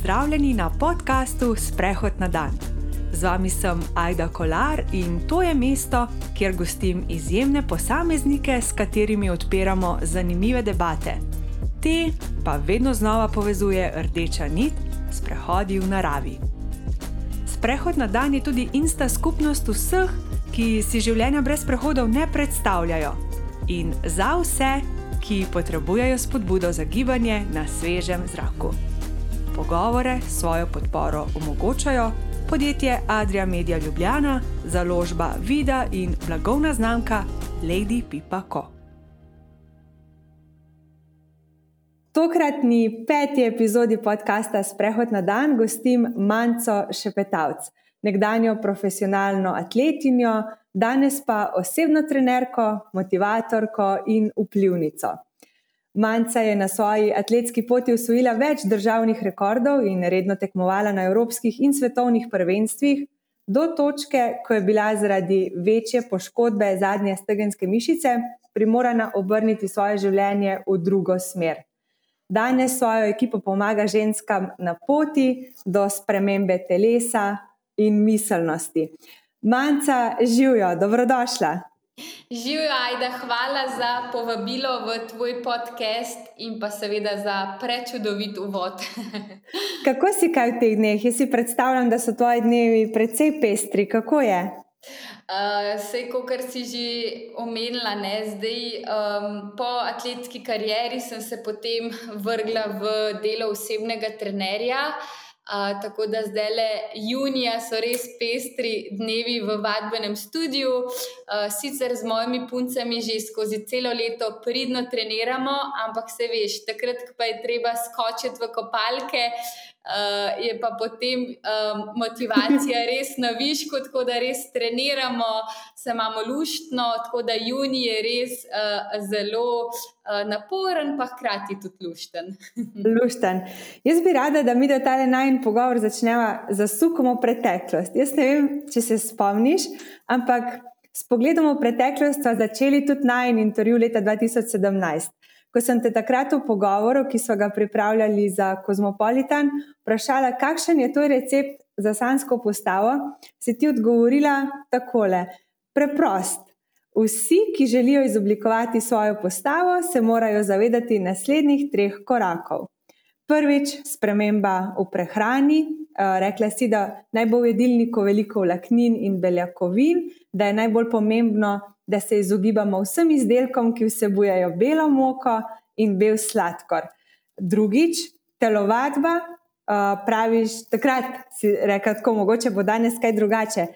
Pozdravljeni na podkastu Sprehod na dan. Z vami sem Aida Kolar in to je mesto, kjer gostim izjemne posameznike, s katerimi odpiramo zanimive debate. Te pa vedno znova povezuje rdeča nit s prehodi v naravi. Sprehod na dan je tudi insta skupnost vseh, ki si življenja brez prehodov ne predstavljajo. In za vse, ki potrebujejo spodbudo za gibanje na svežem zraku. Pogovore svojo podporo omogočajo podjetje Adria Media Ljubljana, založba Vida in blagovna znamka Lady Pipa Co. Tokratni peti epizodi podcasta Sprehod na dan gostim Manco Šepetavc, nekdanjo profesionalno atletinjo, danes pa osebno trenerko, motivatorko in vplivnico. Manca je na svoji atletski poti usvojila več državnih rekordov in redno tekmovala na evropskih in svetovnih prvenstvih, do točke, ko je bila zaradi večje poškodbe zadnje stegenske mišice primorana obrniti svoje življenje v drugo smer. Danes svojo ekipo pomaga ženskam na poti do spremembe telesa in miselnosti. Manca, živijo, dobrodošla. Živijo, Ajda, hvala za povabilo v tvoj podcast in pa seveda za prečudovit uvod. Kako si kaj v teh dneh? Jaz si predstavljam, da so tvoji dnevi precej pestri. Kako je? Uh, Sej, kot si že omenila, ne, zdaj, um, po atletski karieri sem se potem vrgla v delo osebnega trenerja. Uh, tako da zdaj le junija so res pestri dnevi v vadbenem studiu. Uh, sicer z mojimi puncami že skozi celo leto pridno treniramo, ampak se veš, takrat, pa je treba skočiti v kopalke, uh, je pa potem um, motivacija res na višku, tako da res treniramo, se imamo luštno, tako da juni je res uh, zelo uh, naporen, pa hkrati tudi lušten. lušten. Jaz bi rada, da mi da ta najmen pogovor začnemo z sukom v preteklost. Jaz ne vem, če se spomniš, ampak. S pogledom v preteklost smo začeli tudi najmen intervju leta 2017 ko sem te takrat v pogovoru, ki so ga pripravljali za Kozmopolitan, vprašala, kakšen je to recept za sansko postavo, si ti odgovorila takole: preprost. Vsi, ki želijo izoblikovati svojo postavo, se morajo zavedati naslednjih treh korakov. Prvič, sprememba v prehrani. Rekla si, da naj bo v jedilniku veliko vlaknin in beljakovin, da je najbolj pomembno, da se izogibamo vsem izdelkom, ki vsebujejo belo moko in bel sladkor. Drugič, telovadba, uh, praviš, takrat si rekel, tako mogoče bo danes kaj drugače.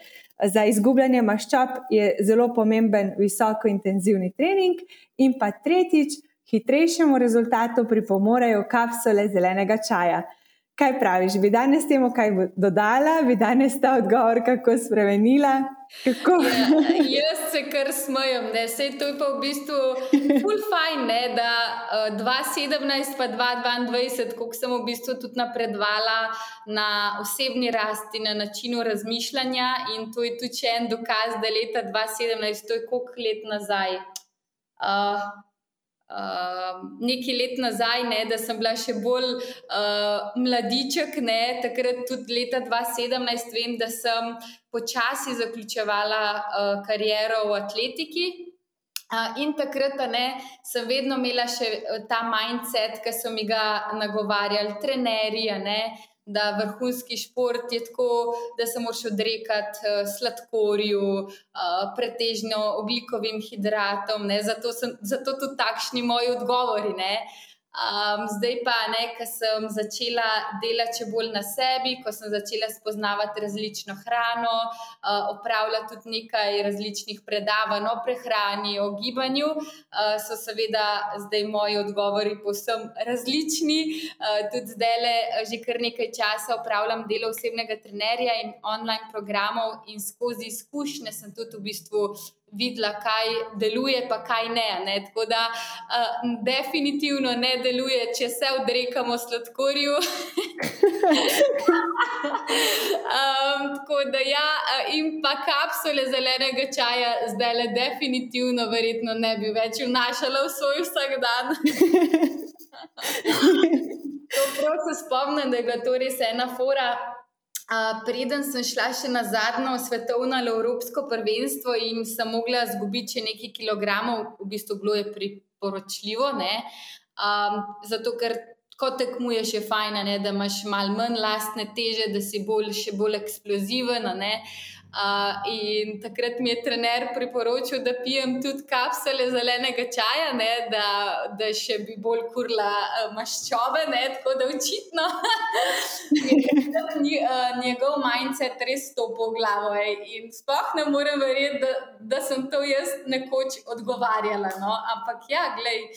Za izgubljanje maščob je zelo pomemben visoko intenzivni trening, in pa tretjič, hitrejšemu rezultatu pripomorejo kapsule zelenega čaja. Kaj praviš, bi danes temu kaj dodala, bi danes ta odgovor kako spremenila? Kako? Ja, jaz se kar smejem, da se to je pa v bistvu full fajn, ne, da uh, 2017 pa 2022, koliko sem v bistvu tudi napredovala na osebni rasti, na načinu razmišljanja in to je tudi en dokaz, da leta 2017, to je koliko let nazaj. Uh, uh, nekaj let nazaj, ne, da sem bila še bolj uh, mladiček, ne, takrat tudi leta 2017, vem, da sem počasi zaključevala uh, kariero v atletiki. Uh, in takrat ne, sem vedno imela še ta mindset, ki so mi ga nagovarjali trenerji. Uh, da vrhunski šport je tako, da se moraš odrekati uh, sladkorju, uh, pretežno oglikovim hidratom. Zato, sem, zato tudi takšni moji odgovori. Ne? Um, zdaj pa, ko sem začela delati še bolj na sebi, ko sem začela spoznavati različno hrano, uh, opravljati tudi nekaj različnih predavanj o prehrani, o gibanju, uh, so seveda zdaj moji odgovori povsem različni. Uh, tudi zdaj le že kar nekaj časa opravljam delo osebnega trenerja in online programov, in skozi izkušnje sem tudi v bistvu videla, kaj deluje, pa kaj ne. ne? Tako da uh, definitivno ne deluje, če se odrekamo sladkorju. um, tako da ja, in pa kapsule zelenega čaja, zdaj le definitivno, verjetno ne bi več vnašala v svoj vsak dan. Prav se spomnim, da je bila to res ena fora. Uh, preden sem šla še na zadnjo svetovno ali evropsko prvenstvo in sem mogla izgubiti nekaj kilogramov, v bistvu bilo je priporočljivo, um, zato ker ko tekmuješ, je fajn, ne, da imaš malo manj lastne teže, da si bolj, še bolj eksploziven. Uh, in takrat mi je trener priporočil, da pijem tudi kapsule zelenega čaja, ne, da, da še bi bolj kurla uh, maščobe, ne, tako da očitno je uh, njegov mindset res to po glavo. Ej. In sploh ne morem verjeti, da, da sem to jaz nekoč odgovarjala. No. Ampak ja, gledaj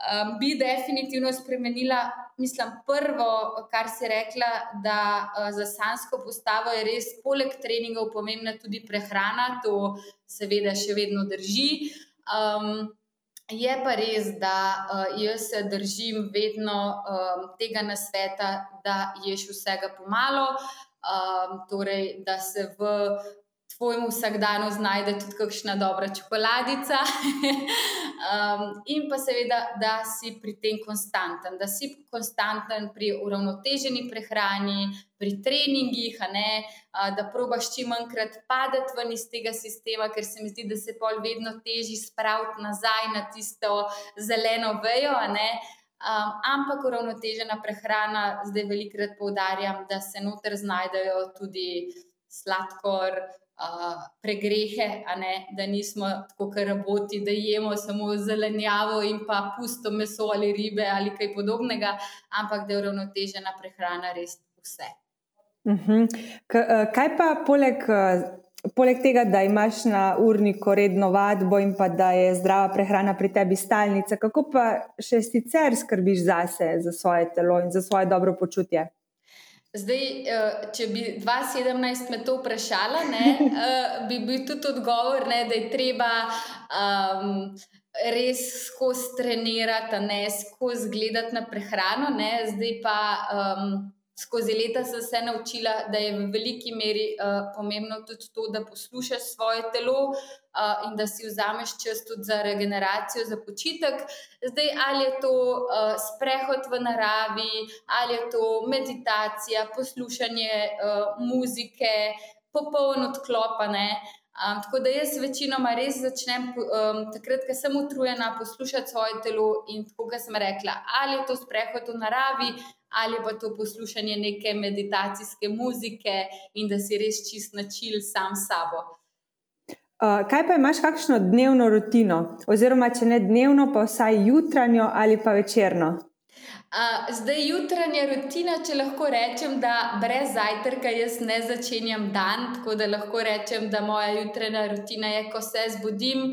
um, bi definitivno spremenila. Mislim, prvo, kar si rekla, da uh, za sansko postavo je res, poleg treningov, pomembna tudi prehrana, to seveda še vedno drži. Um, je pa res, da uh, jaz se držim vedno um, tega nasveta, da ješ vsega pomalo. Um, torej, da se v tvojemu vsakdanu znajde tudi kakšna dobra čokoladica. um, in pa seveda, da si pri tem konstanten, da si konstanten pri uravnoteženi prehrani, pri treningih, ne, da probaš čim manjkrat padati ven iz tega sistema, ker se mi zdi, da se pol vedno teži spraviti nazaj na tisto zeleno vejo. Um, ampak uravnotežena prehrana, zdaj velikokrat poudarjam, da se noter znajdejo tudi sladkor, pregrehe, ne, da nismo tako kot roboti, da jemo samo zelenjavo in pa pusto meso ali ribe ali kaj podobnega, ampak da je uravnotežena prehrana res vse. Uh mhm. -huh. Kaj pa poleg, poleg tega, da imaš na urniku redno vadbo in pa da je zdrava prehrana pri tebi stalnica, kako pa še sicer skrbiš zase, za svoje telo in za svoje dobro počutje? Zdaj, eh, če bi 2017 me to vprašala, ne, eh, bi bil tudi odgovor, ne, da je treba um, res skozi trenirati, ne skozi gledati na prehrano. Ne. Zdaj pa. Um, skozi leta sem se naučila, da je v veliki meri uh, pomembno tudi to, da poslušaš svoje telo uh, in da si vzameš čas tudi za regeneracijo, za počitek. Zdaj, ali je to uh, sprehod v naravi, ali je to meditacija, poslušanje uh, muzike, popolno odklopane. Um, tako da jaz večinoma res začnem um, takrat, ko sem utrujena, poslušati svoje telo in tako, kot sem rekla, ali je to sprehod v naravi, ali pa to poslušanje neke meditacijske muzike in da si res čist načil sam sabo. Uh, kaj pa imaš, kakšno dnevno rutino, oziroma če ne dnevno, pa vsaj jutranjo ali pa večerno? Uh, zdaj, jutranja rutina, če lahko rečem, da brez zajtrka jaz ne začenjam dan, tako da lahko rečem, da moja jutranja rutina je, ko se zbudim,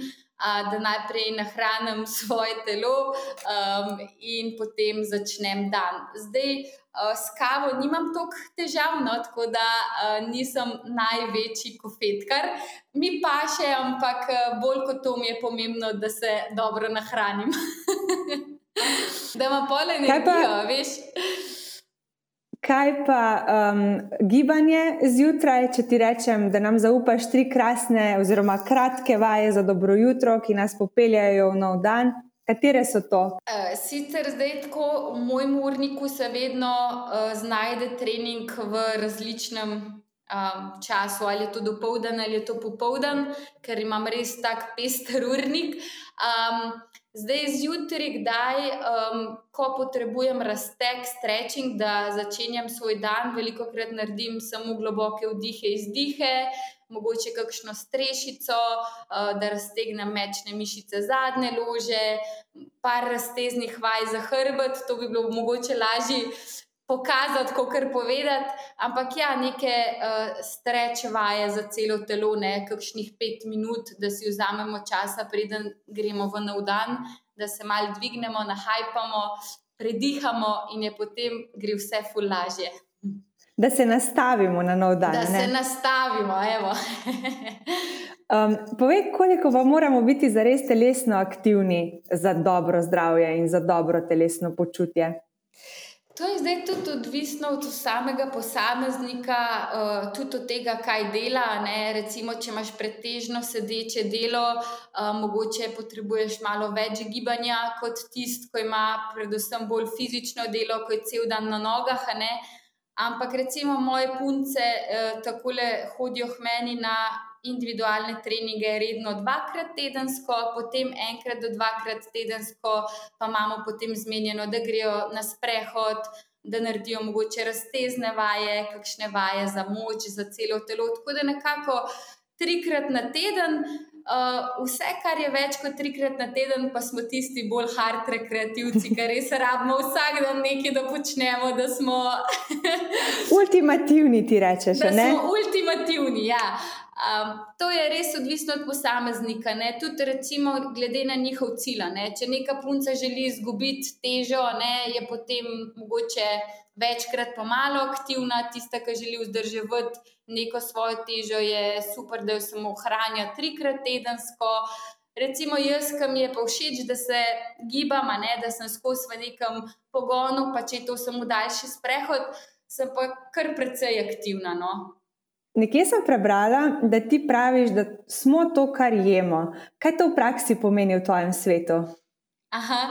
da najprej nahranim svoje telo um, in potem začnem dan. Zdaj, uh, s kavo nimam toliko težav, no, tako da uh, nisem največji kofetkar, mi pa še, ampak bolj kot to mi je pomembno, da se dobro nahranim. da ima pole energijo, veš. Kaj pa um, gibanje zjutraj, če ti rečem, da nam zaupaš tri krasne, oziroma kratke vaje za dobro jutro, ki nas popeljajo v nov dan? Katere so to? Uh, sicer zdaj tako v mojem urniku se vedno uh, znajde trening v različnem um, času, ali je to dopoldan ali je to popoldan, ker imam res tak pester urnik. Um, Zdaj, zjutraj, kdaj, um, ko potrebujem raztek, stretching, da začenjam svoj dan, veliko krat naredim samo globoke vdihe, izdihe, mogoče kakšno strešico, uh, da raztegnem mečne mišice zadnje lože, par razteznih vaj za hrbet, to bi bilo mogoče lažje pokazati, kot kar povedati. Ampak ja, neke uh, streč vaje za celo telo, ne kakšnih pet minut, da si vzamemo časa, preden gremo v nov dan, da se malo dvignemo, nahajpamo, predihamo in je potem gre vse fulažje. Da se nastavimo na nov dan. Da ne? se nastavimo, evo. Um, povej, koliko pa moramo biti za res telesno aktivni za dobro zdravje in za dobro telesno počutje? To je zdaj tudi odvisno od samega posameznika, uh, tudi od tega, kaj dela. Ne? Recimo, če imaš pretežno sedeče delo, uh, mogoče potrebuješ malo več gibanja kot tisti, ki ima predvsem bolj fizično delo, ko je cel dan na nogah. Ampak recimo moje punce uh, tako le hodijo k meni na individualne treninge redno dvakrat tedensko, potem enkrat do dvakrat tedensko, pa imamo potem zmenjeno, da grejo na sprehod, da naredijo mogoče raztezne vaje, kakšne vaje za moč, za celo telo. Tako da nekako trikrat na teden. Uh, vse, kar je več kot trikrat na teden, pa smo tisti bolj hard rekreativci, ker res rabimo vsak dan nekaj, da počnemo, da smo. ultimativni, ti rečeš. Da ne? smo ultimativni, ja. Um, to je res odvisno od posameznika, ne? tudi recimo, glede na njihov cilj. Če neka punca želi izgubiti težo, ne, je potem mogoče večkrat pomalo aktivna, tista, ki želi vzdrževati neko svojo težo, je super, da jo samo ohranja trikrat tedensko. Recimo, jaz, ki mi je pa všeč, da se gibam, ne, da sem skozi v nekem pogonu, pa če je to samo daljši sprehod, sem pa kar precej aktivna. No? Nekje sem prebrala, da ti praviš, da smo to, kar jemo. Kaj to v praksi pomeni v tvojem svetu? Aha.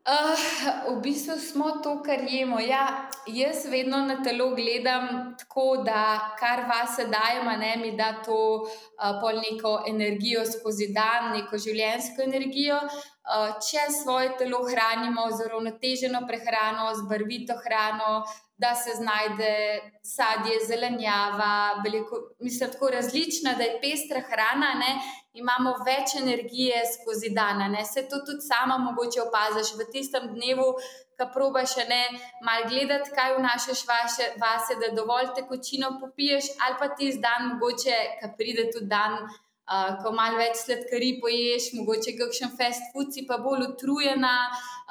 Uh, v bistvu smo to, kar jemo. Ja, jaz vedno na telo gledam tako, da kar vas daje, ne, mi da to uh, pol neko energijo skozi dan, neko življenjsko energijo. Uh, če svoje telo hranimo z uravnoteženo prehrano, z barvito hrano, da se znajde sadje, zelenjava, veliko, mislim, tako različna, da je pestra hrana, ne, imamo več energije skozi dan. Se to tudi sama mogoče opaziš v tistem dnevu, ko probaš ne mal gledati, kaj vnašaš vaše, vase, da dovolj tekočino popiješ, ali pa ti zdan, mogoče, ko pride tudi dan. Uh, ko malo več sladkarij poješ, mogoče kakšen fast food, si pa bolj utrujena,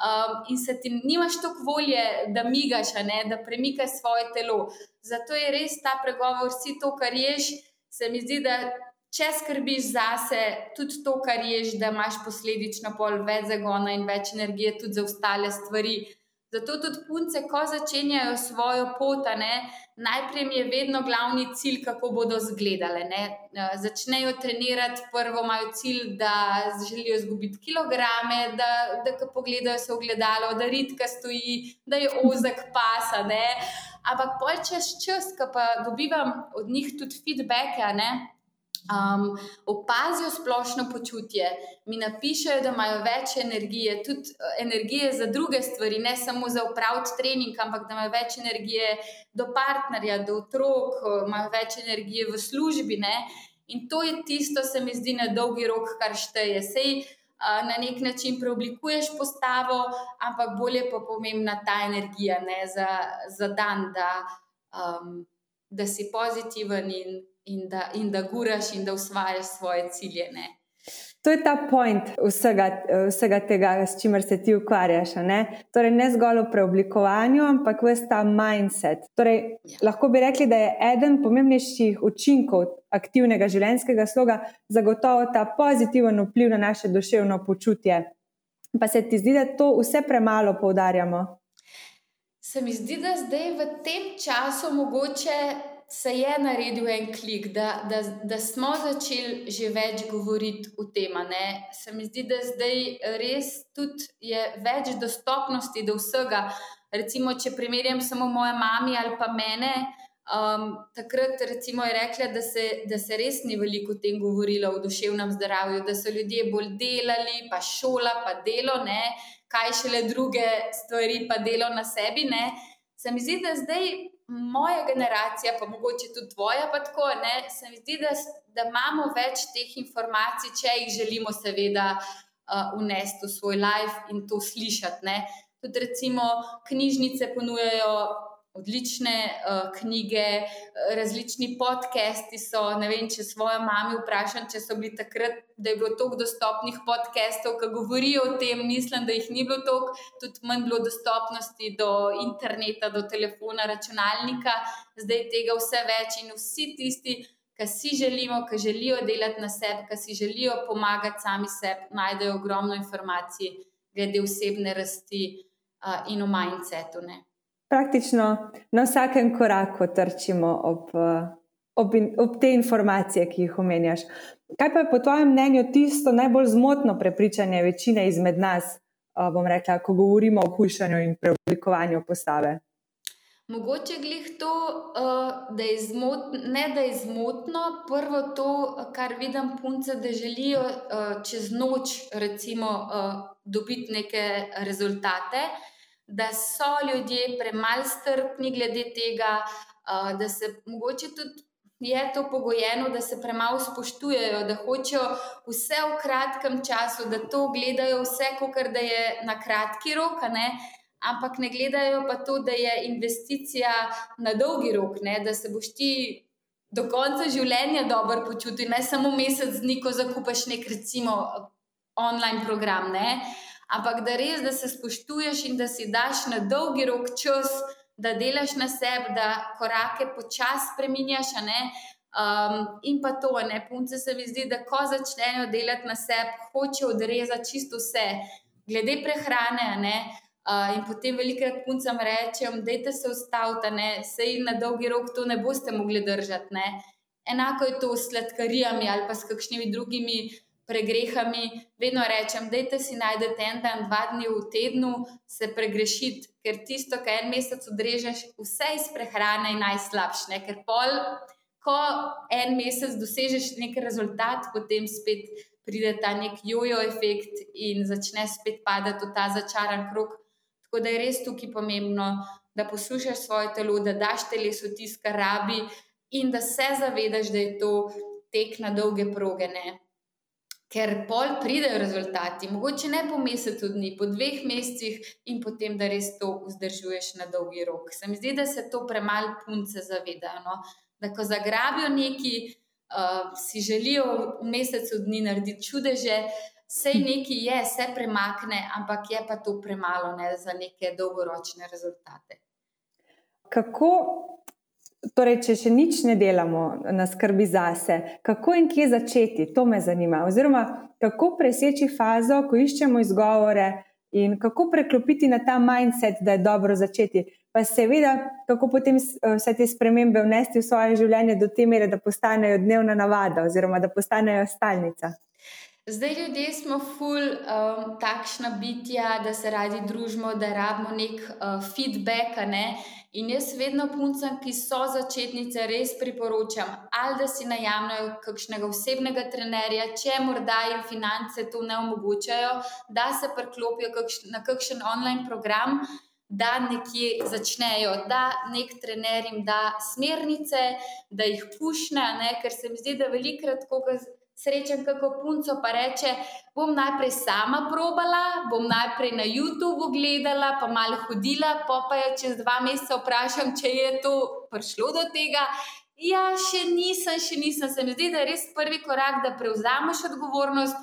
um, in se ti nimaš toliko volje, da migaš, ne, da premikaš svoje telo. Zato je res ta pregovor, vsi to, kar ješ. Se mi zdi, da če skrbiš zase, tudi to, kar ješ, da imaš posledično pol več zagona in več energije, tudi za ostale stvari. Zato tudi punce, ko začenjajo svojo pot, ne, najprej je vedno glavni cilj, kako bodo izgledale. Eh, začnejo trenirati, prvo imajo cilj, da želijo izgubiti kilograme, da, da ko pogledajo se v gledalo, da ritka stoji, da je ozek pasa. Ne. Ampak pol čez čas, ko pa dobivam od njih tudi feedback, ne, um, opazijo splošno počutje, mi napišejo, da imajo več energije, tudi uh, energije za druge stvari, ne samo za upravljati trening, ampak da imajo več energije do partnerja, do otrok, uh, imajo več energije v službi. Ne? In to je tisto, se mi zdi, na dolgi rok, kar šteje. Sej, uh, Na nek način preoblikuješ postavo, ampak bolje pa pomembna ta energija ne, za, za dan, da, um, da si pozitiven in in da, in da guraš in da usvajaš svoje cilje. Ne? To je ta point vsega, vsega tega, s čimer se ti ukvarjaš. Ne? Torej, ne zgolj v preoblikovanju, ampak vse ta mindset. Torej, ja. Lahko bi rekli, da je eden pomembnejših učinkov aktivnega življenjskega sloga zagotovo ta pozitiven vpliv na naše duševno počutje. Pa se ti zdi, da to vse premalo poudarjamo? Se mi zdi, da zdaj v tem času mogoče se je naredil en klik, da, da, da smo začeli že več govoriti o tem. Se mi zdi, da zdaj res tudi je več dostopnosti do vsega. Recimo, če primerjam samo moje mami ali pa mene. Um, takrat recimo, je rekla, da se, da se res ni veliko o tem govorilo, o duševnem zdravju, da so ljudje bolj delali, pa šola, pa delo, ne? kaj šele druge stvari, pa delo na sebi. Ne? Se mi zdi, da zdaj moja generacija, pa mogoče tudi tvoja, pa tako, ne, se mi zdi, da, da imamo več teh informacij, če jih želimo, seveda, uh, unesti v svoj life in to slišati. Ne. Tudi, recimo, knjižnice ponujajo odlične uh, knjige, različni podcasti so. Ne vem, če svojo mami vprašam, če so bili takrat, da je bilo toliko dostopnih podcastov, ki govorijo o tem. Mislim, da jih ni bilo toliko, tudi manj bilo dostopnosti do interneta, do telefona, računalnika, zdaj tega vse več in vsi tisti. Ki si želimo, ki želijo delati na sebi, ki si želijo pomagati sami sebi, najdejo ogromno informacij glede osebne rasti uh, in o mindsetu. Ne. Praktično na vsakem koraku trčimo ob, ob, ob te informacije, ki jih omenjaš. Kaj pa je po tvojem mnenju tisto najbolj zmotno prepričanje večine izmed nas, bom rekla, ko govorimo o hujšanju in preoblikovanju postave? Mogoče glih to, da je zmotno, ne da je zmotno, prvo to, kar vidim punce, da želijo čez noč, recimo, dobiti neke rezultate da so ljudje premalo strpni glede tega, da se mogoče tudi je to pogojeno, da se premalo spoštujejo, da hočejo vse v kratkem času, da to gledajo vse, kot da je na kratki rok. Ne? Ampak ne gledajo pa to, da je investicija na dolgi rok, ne? da se boš ti do konca življenja dobro počutil, ne samo mesec dni, ko zakupaš nek, recimo, online program. Ne? Ampak da res, da se spoštuješ in da si daš na dolgi rok čas, da delaš na sebi, da korake počasi spremenjaš. Um, in pa to, ne, punce se mi zdi, da ko začnejo delati na sebi, hočejo odrezati čisto vse, glede prehrane. Ne, uh, in potem velikrat puncem rečem, da je se ustaviti, da se jim na dolgi rok to ne boste mogli držati. Ne. Enako je to s sladkarijami ali pa s kakšnimi drugimi pregrehami, vedno rečem, da si najdete en dan, dva dni v tednu, se pregrešiti, ker tisto, kar en mesec odrežeš, vse iz prehrane je najslabše. Ker pol, ko en mesec dosežeš neki rezultat, potem spet pride ta nek jojo efekt in začne spet padati v ta začaran krug. Tako da je res tukaj pomembno, da poslušaš svoje telo, da daš telesu tisto, kar rabi, in da se zavedaš, da je to tek na dolge proge. Ne? Ker pol pridejo rezultati, mogoče ne po mesecu dni, po dveh mesecih in potem, da res to vzdržuješ na dolgi rok. Se mi zdi, da se to premalo punce zavedajo. No? Da ko zagrabijo neki, uh, si želijo v mesecu dni narediti čudeže, sej neki je, se premakne, ampak je pa to premalo ne, za neke dolgoročne rezultate. Kako Torej, če še nič ne delamo na skrbi zase, kako in kje začeti, to me zanima. Oziroma, kako preseči fazo, ko iščemo izgovore in kako preklopiti na ta mindset, da je dobro začeti. Pa seveda, kako potem eh, vse te spremembe vnesti v svoje življenje do te mere, da postanejo dnevna navada oziroma da postanejo stalnica. Zdaj, ljudje smo ful um, takšna bitja, da se radi družimo, da rabimo nek uh, feedback. Ne? In jaz vedno puncem, ki so začetnice, res priporočam, ali da si najamnajo kakšnega osebnega trenerja, če morda jim finance to ne omogočajo, da se priklopijo na kakšen online program, da nekje začnejo, da nek trener jim da smernice, da jih pušne, ne? ker se mi zdi, da velikrat, ko ga srečen, kako punco pa reče, bom najprej sama probala, bom najprej na YouTubu gledala, pa malo hodila, pa pa jo čez dva meseca vprašam, če je to prišlo do tega. Ja, še nisem, še nisem. Se mi zdi, da je res prvi korak, da prevzameš odgovornost,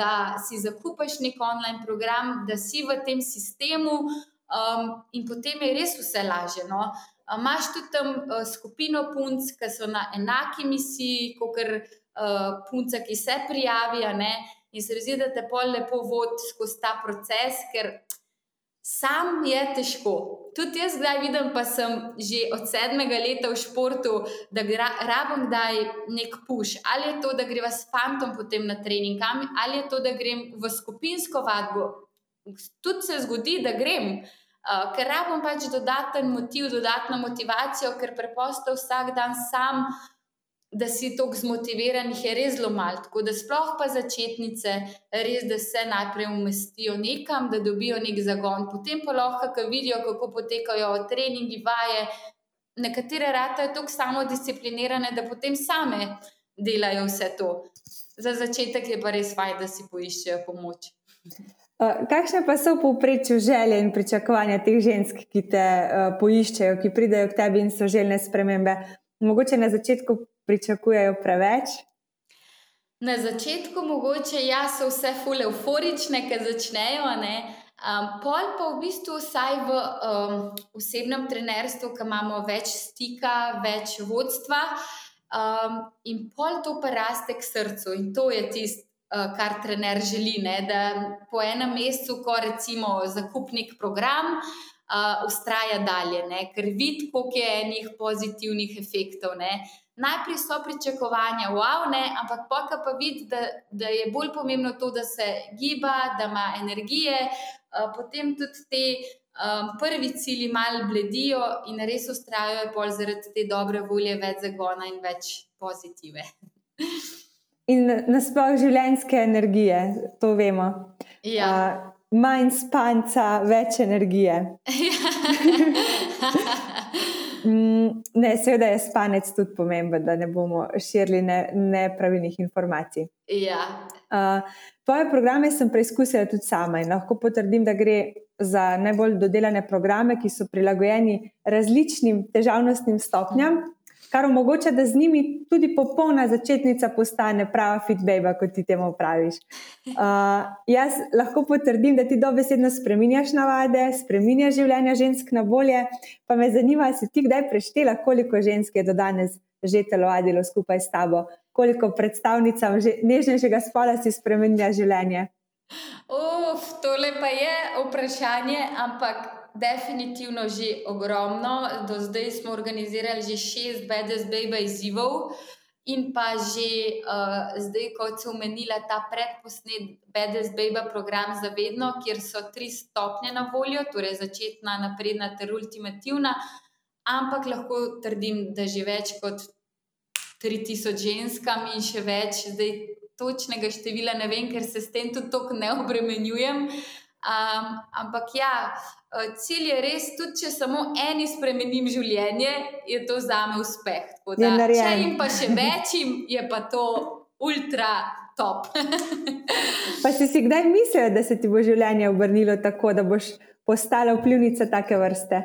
da si zakupaš nek online program, da si v tem sistemu, um, in potem je res vse lažje. No? Imáš tudi tam skupino punc, ki so na enaki misiji, kot kar uh, punce, ki se prijavijo, in se zdi, da te pol lepo vodi skozi ta proces, ker sam je težko. Tudi jaz zdaj vidim, pa sem že od sedmega leta v športu, da rabim kdaj nek puš. Ali je to, da greva s fantom potem na trening, ali je to, da grem v skupinsko vadbo. Tudi se zgodi, da grem. Uh, ker rabim pač dodaten motiv, dodatno motivacijo, ker preprosto vsak dan sam da si tako zmotiviranih, je res zelo malo. Tako da sploh pa začetnice, res da se najprej umestijo nekam, da dobijo nek zagon, potem pa lahko, ki vidijo, kako potekajo treningi, vaje. Nekatere rata je tako samo disciplinirane, da potem same delajo vse to. Za začetek je pa res fajn, da si poiščejo pomoč. Kakšne pa so v povprečju želje in pričakovanja teh žensk, ki te uh, poiščejo, ki pridejo k tebi in so željne spremembe? Mogoče na začetku pričakujejo preveč? Na začetku mogoče ja, so vse fule euforične, ki začnejo. Um, pol pa v bistvu vsaj v um, osebnem trenerstvu, ki imamo več stika, več vodstva, um, in pol to pa raste k srcu. In to je tisto, uh, kar trener želi. Ne? Da po enem mesecu, ko recimo zakupnik program, uh, ustraja dalje, ne? ker vidi, koliko je enih pozitivnih efektov. Ne? Najprej so pričakovanja, wow, ne? ampak pa pa vidi, da, da je bolj pomembno to, da se giba, da ima energije, uh, potem tudi te. Um, prvi cilji malo bledijo in res ustrajajo, bolj zaradi te dobre volje, več zagona in več pozitive. In nasplošno življenjske energije, to vemo. Ja. Uh, manj spanca, več energije. Ne, seveda je spanec tudi pomemben, da ne bomo širili nepravilnih ne informacij. Ja. Uh, tvoje programe sem preizkusila tudi sama in lahko potrdim, da gre za najbolj dodelane programe, ki so prilagojeni različnim težavnostnim stopnjam kar omogoča, da z njimi tudi popolna začetnica postane prava fitbeba, kot ti temu praviš. Uh, jaz lahko potrdim, da ti dobesedno spremenjaš navade, spremenjaš življenje žensk na bolje. Pa me zanima, si ti kdaj preštela, koliko žensk je do danes že telovadilo skupaj s tabo, koliko predstavnicam nežnejšega spola si spremenja življenje. Uf, tole pa je vprašanje, ampak definitivno že ogromno. Do zdaj smo organizirali že šest BDSB izzivov. In pa že uh, zdaj, kot se omenila, ta predposnet BDSB program za vedno, kjer so tri stopnje na voljo, torej začetna, napredna ter ultimativna. Ampak lahko trdim, da že več kot 3000 ženskam in še več, zdaj točnega števila ne vem, ker se s tem tudi tako ne obremenjujem. Um, ampak ja, Eh, cilj je res, tudi če samo eni spremenim življenje, je to za me uspeh. Da, če jim pa še večjim, je pa to ultra top. pa si si kdaj mislil, da se ti bo življenje obrnilo tako, da boš postala vplivnica take vrste?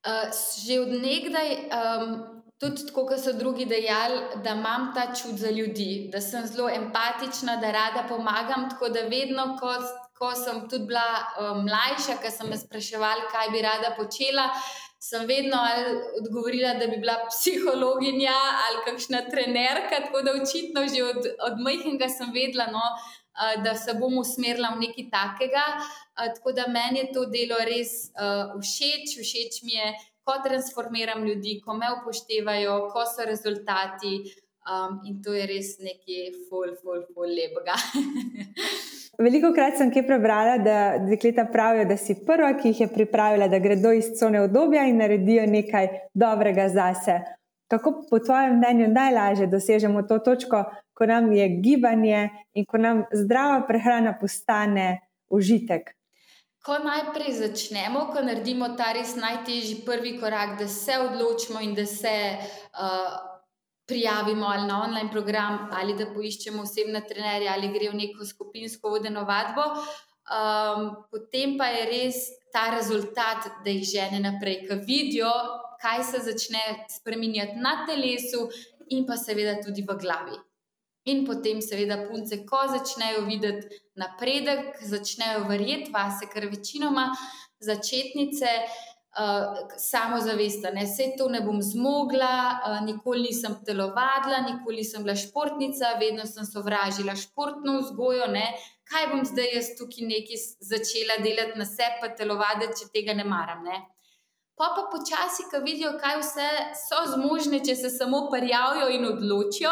Uh, že od nekdaj. Um, Tudi tako, kot so drugi dejali, da imam ta čut za ljudi, da sem zelo empatična, da rada pomagam. Tako da vedno, ko, ko sem tudi bila um, mlajša, ki sem me spraševala, kaj bi rada počela, sem vedno odgovorila, da bi bila psihologinja ali kakšna trenerka. Tako da očitno že od, od majhnega sem vedela, no, uh, da se bom usmerila v nekaj takega. Uh, tako da meni je to delo res uh, všeč, všeč mi je. Ko transformiram ljudi, ko me upoštevajo, ko so rezultati, um, in to je res nekaj, ful, ful, ful, lepega. Veliko krat sem kaj prebrala, da dekleta pravijo, da si prva, ki jih je pripravila, da gredo iz cone obdobja in naredijo nekaj dobrega zase. Kako po tvojem mnenju najlažje dosežemo to točko, ko nam je gibanje in ko nam zdrava prehrana postane užitek? Ko najprej začnemo, ko naredimo ta res najtežji prvi korak, da se odločimo in da se uh, prijavimo ali na online program, ali da poiščemo osebne trenerje, ali gre v neko skupinsko vodeno vadbo. Um, potem pa je res ta rezultat, da jih žene naprej, ki vidijo, kaj se začne spremenjati na telesu, in pa seveda tudi v glavi. In potem, seveda, punce, ko začnejo videti napredek, začnejo verjeti vase, ker večinoma začetnice uh, samozavest, da se to ne bom zmogla, uh, nikoli nisem telovadila, nikoli nisem bila športnica, vedno sem sovražila športno vzgojo. Ne? Kaj bom zdaj jaz tukaj nekaj začela delati na sebi, pa telovaditi, če tega ne maram. Ne? Pa pa počasi, ko vidijo, kaj vse so zmožne, če se samo prijavijo in odločijo,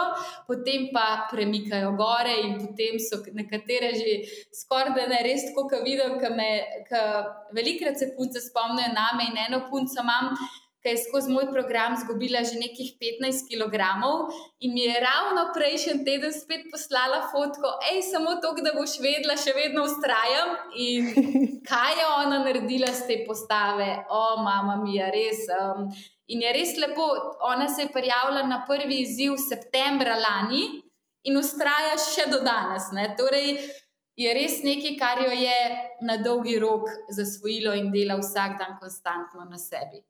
potem pa premikajo gore, in potem so nekatere že skoraj da ne res tako, kot vidim, ker velikrat se punce spomnijo name in eno punco imam ki je skozi moj program izgubila že nekih 15 kg in mi je ravno prejšnji teden spet poslala fotko, hej, samo to, da boš vedela, še vedno ustrajam. In kaj je ona naredila z te postave, o, mama mi je res. Um, in je res lepo, ona se je prijavila na prvi izziv septembra lani in ustraja še do danes. Ne? Torej, je res nekaj, kar jo je na dolgi rok zasvojilo in dela vsak dan konstantno na sebi.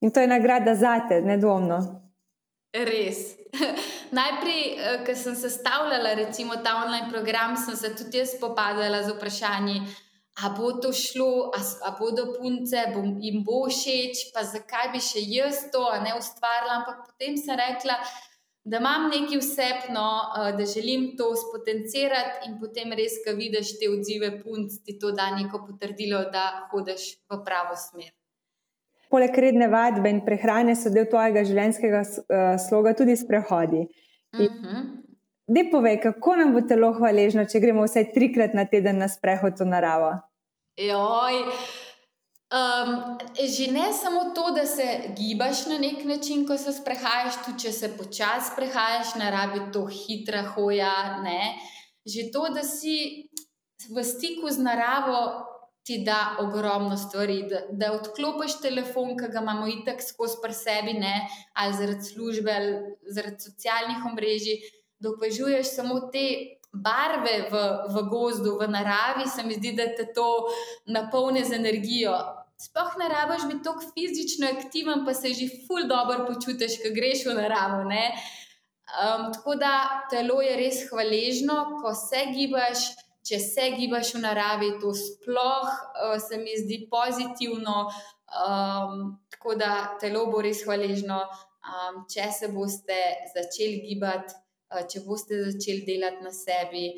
In to je nagrada za te, nedvomno. Res. Najprej, eh, ko sem sestavljala ta online program, sem se tudi jaz spopadala z vprašanji, ali bo to šlo, ali bodo punce, bom, jim bo všeč, pa zakaj bi še jaz to ne ustvarila. Ampak potem sem rekla, da imam neki vsebno, uh, da želim to spotencirati, in potem res, ki vidiš te odzive punc, ti to da neko potrdilo, da hodiš v pravo smer. Poleg redne vadbe in prehrane so del tvojega življenjskega uh, sloga tudi sprehodi. Uh. -huh. Ne povej, kako nam bo telo hvaležno, če gremo vsaj trikrat na teden na sprehod v naravo. Joj. Um, že ne samo to, da se gibaš na nek način, ko se sprehajaš, tudi če se počasi sprehajaš, ne rabi to hitra hoja. Ne? Že to, da si v stiku z naravo, ti da ogromno stvari. Da, da odklopiš telefon, ki ga imamo itak skozi pri sebi, ne? ali zaradi službe, ali zaradi socialnih omrežij da opažuješ samo te barve v, v gozdu, v naravi, se mi zdi, da te to napolni z energijo. Sploh ne rabiš biti tako fizično aktiven, pa se že ful dobro počutiš, ko greš v naravo. Um, tako da telo je res hvaležno, ko se gibaš. Če se gibaš v naravi, to sploh uh, se mi zdi pozitivno, um, tako da telo bo res hvaležno, um, če se boste začeli gibati. Eh, če boste začeli delati na sebi.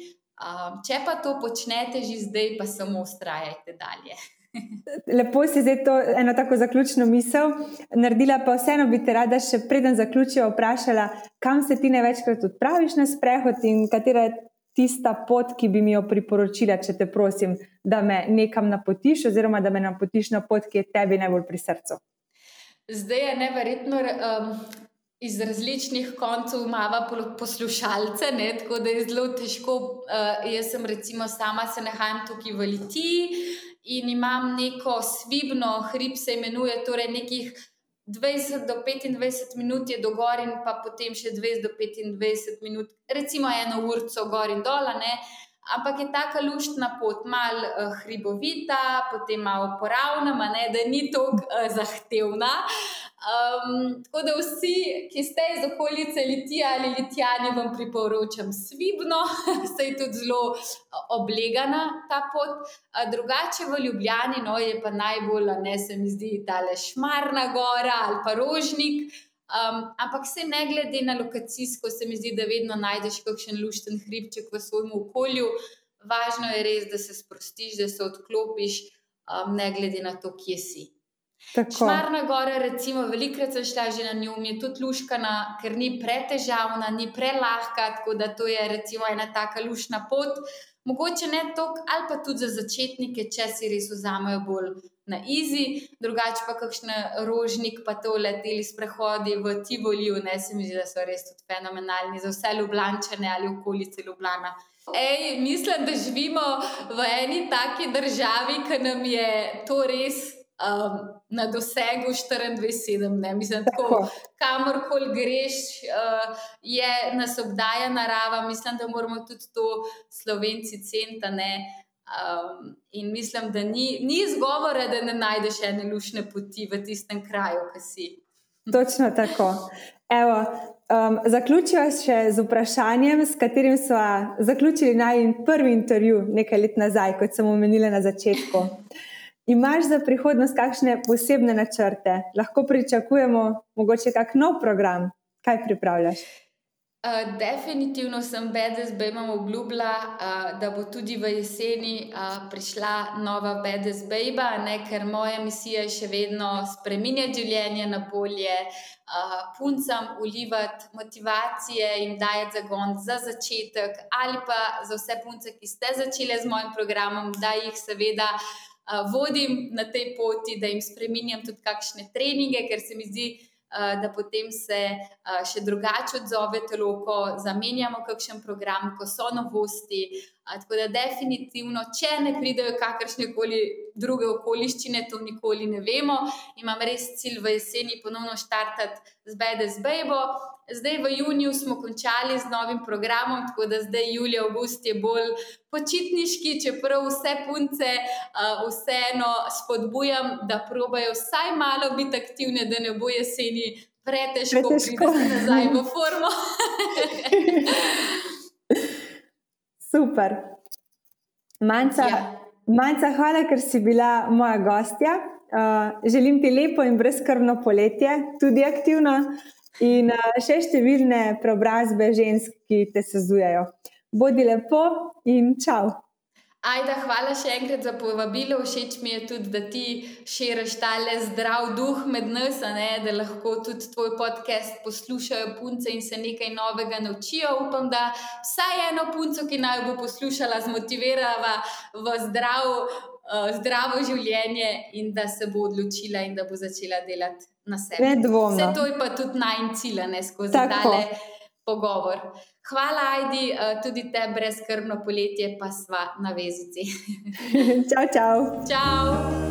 Če pa to počnete že zdaj, pa samo ustrajajte dalje. Lepo si zdaj to eno tako zaključno misel. Naredila pa vseeno bi te rada še preden zaključijo vprašala, kam se ti največkrat odpraviš na sprehod in katera je tista pot, ki bi mi jo priporočila, če te prosim, da me nekam napotiš oziroma da me napotiš na pot, ki je tebi najbolj pri srcu. Zdaj je neverjetno um, iz različnih koncev imamo poslušalce, ne? tako da je zelo težko. Uh, jaz sem recimo sama se nahajam tukaj v Litiji in imam neko svibno, hrib se imenuje, torej nekih 20 do 25 minut je do gor in pa potem še 20 do 25 minut, recimo eno urco gor in dol. Ampak je ta luštna pot, malo uh, hribovita, potem malo poravna, da ni tako uh, zahtevna. Um, tako da vsi, ki ste iz okolice Litija ali Litijani, vam priporočam svibno, se je tudi zelo oblegana ta pot. Drugače v Ljubljani no, je pa najbolj, ne se mi zdi, ta le Šmarna gora ali pa Rožnik. Um, ampak se ne glede na lokacijsko, se mi zdi, da vedno najdeš kakšen lušten hribček v svojem okolju. Važno je res, da se sprostiš, da se odklopiš, um, ne glede na to, kje si. Šmarna gora, recimo, velikrat sem šla že na njo, mi je tudi luškana, ker ni pretežavna, ni prelahka, tako da to je recimo ena taka lušna pot. Mogoče ne toliko, ali pa tudi za začetnike, če si res vzamejo bolj na izi, drugače pa kakšne rožnik, pa to leteli sprehodi v Tivoliju, ne se mi zdi, da so res tudi fenomenalni za vse ljubljane ali okolice Ljubljana. Ej, mislim, da živimo v eni taki državi, ki nam je to res um, na dosegu 24-7. Mislim, da kamorkoli greš, uh, je nas obdaja narava. Mislim, da moramo tudi to slovenci centane. Um, in mislim, da ni, ni izgovora, da ne najdeš ene lušne poti v tistem kraju, ki si. Točno tako. Evo, um, zaključiva še z vprašanjem, s katerim smo zaključili najmanj prvi intervju nekaj let nazaj, kot sem omenila na začetku. Imaš za prihodnost kakšne posebne načrte? Lahko pričakujemo mogoče kak nov program? Kaj pripravljaš? Uh, definitivno sem BDS, da imam obljubila, uh, da bo tudi v jeseni uh, prišla nova BDS Baby, ker moja misija je še vedno spremenjati življenje na bolje, uh, puncam ulivati motivacije in dajati zagon za začetek, ali pa za vse punce, ki ste začele z mojim programom, da jih seveda vodim na tej poti, da jim spremenjam tudi kakšne treninge, ker se mi zdi, da potem se še drugače odzove telo, ko zamenjamo kakšen program, ko so novosti. Tako da, definitivno, če ne pridejo kakršne koli druge okoliščine, to nikoli ne vemo. Imam res cilj v jeseni ponovno štartati z BDS Baby. Zdaj v juniju smo končali z novim programom, tako da zdaj julij, august je bolj počitniški, čeprav vse punce uh, vseeno spodbujam, da probajo vsaj malo biti aktivne, da ne bo jeseni pretežko priti nazaj v formo. Super. Manca, ja. Manca, hvala, ker si bila moja gostja. Uh, želim ti lepo in brezkrbno poletje, tudi aktivno. in uh, še številne preobrazbe žensk, ki te sezujejo. Bodi lepo in čau. Ajda, hvala še enkrat za povabilo. Všeč mi je tudi, da ti širiš tale zdrav duh med nas, da lahko tudi tvoj podcast poslušajo punce in se nekaj novega naučijo. Upam, da vsaj eno punco, ki naj bo poslušala, zmotivirava v zdrav, uh, zdravo življenje in da se bo odločila in da bo začela delati na sebi. Vse to je pa tudi najcilane skozi tale pogovor. Hvala, Ajdi, eh, tudi te brezkrbno poletje, pa sva na vezici. čau, čau. Čau.